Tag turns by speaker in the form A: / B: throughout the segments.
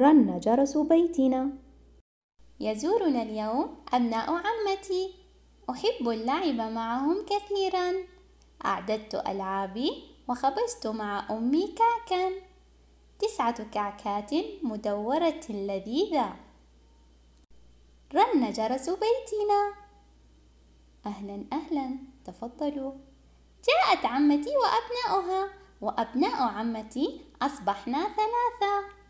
A: رن جرس بيتنا.
B: يزورنا اليوم أبناء عمتي. أحب اللعب معهم كثيرا. أعددت ألعابي وخبزت مع أمي كعكا. تسعة كعكات مدورة لذيذة. رن جرس بيتنا. أهلا أهلا. تفضلوا. جاءت عمتي وأبناؤها وأبناء عمتي أصبحنا ثلاثة.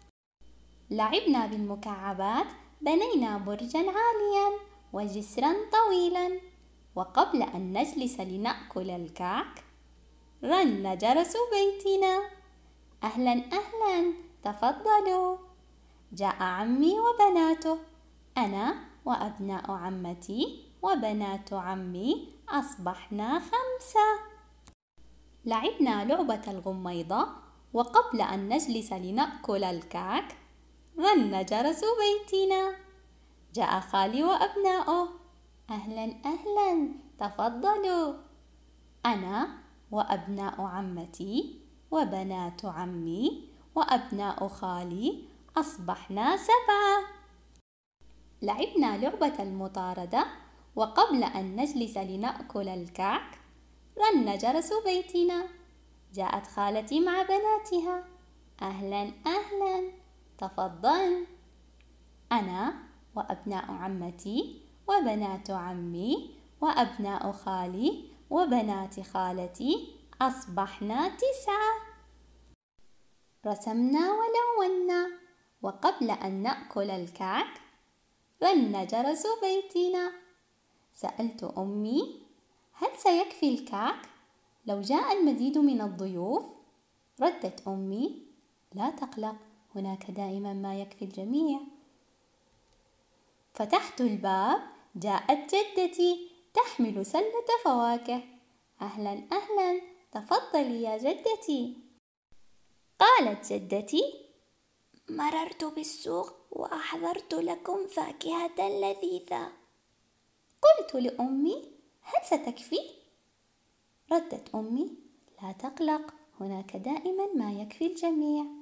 B: لعبنا بالمكعبات بنينا برجا عاليا وجسرا طويلا. وقبل أن نجلس لنأكل الكعك رن جرس بيتنا. أهلا أهلا تفضلوا. جاء عمي وبناته أنا وأبناء عمتي وبنات عمي أصبحنا خمسة. لعبنا لعبة الغميضة وقبل أن نجلس لنأكل الكعك رن جرس بيتنا. جاء خالي وأبناؤه. أهلا أهلا تفضلوا. أنا وأبناء عمتي وبنات عمي وأبناء خالي أصبحنا سبعة. لعبنا لعبة المطاردة وقبل أن نجلس لنأكل الكعك. رن جرس بيتنا. جاءت خالتي مع بناتها. أهلا أهلا. تفضلن أنا وأبناء عمتي وبنات عمي وأبناء خالي وبنات خالتي أصبحنا تسعة. رسمنا ولونا وقبل أن نأكل الكعك رن جرس بيتنا. سألت أمي هل سيكفي الكعك؟ لو جاء المزيد من الضيوف؟ ردت أمي لا تقلق. هناك دائما ما يكفي الجميع. فتحت الباب جاءت جدتي تحمل سلة فواكه. أهلا أهلا تفضلي يا جدتي. قالت جدتي مررت بالسوق وأحضرت لكم فاكهة لذيذة. قلت لأمي هل ستكفي؟ ردت أمي لا تقلق هناك دائما ما يكفي الجميع.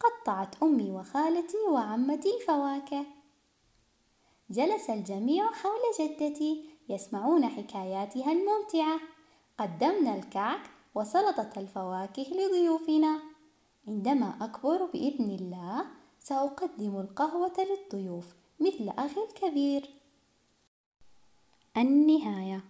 B: قطعت أمي وخالتي وعمتي الفواكه جلس الجميع حول جدتي يسمعون حكاياتها الممتعة. قدمنا الكعك وسلطة الفواكه لضيوفنا. عندما أكبر بإذن الله سأقدم القهوة للضيوف مثل أخي الكبير. النهاية.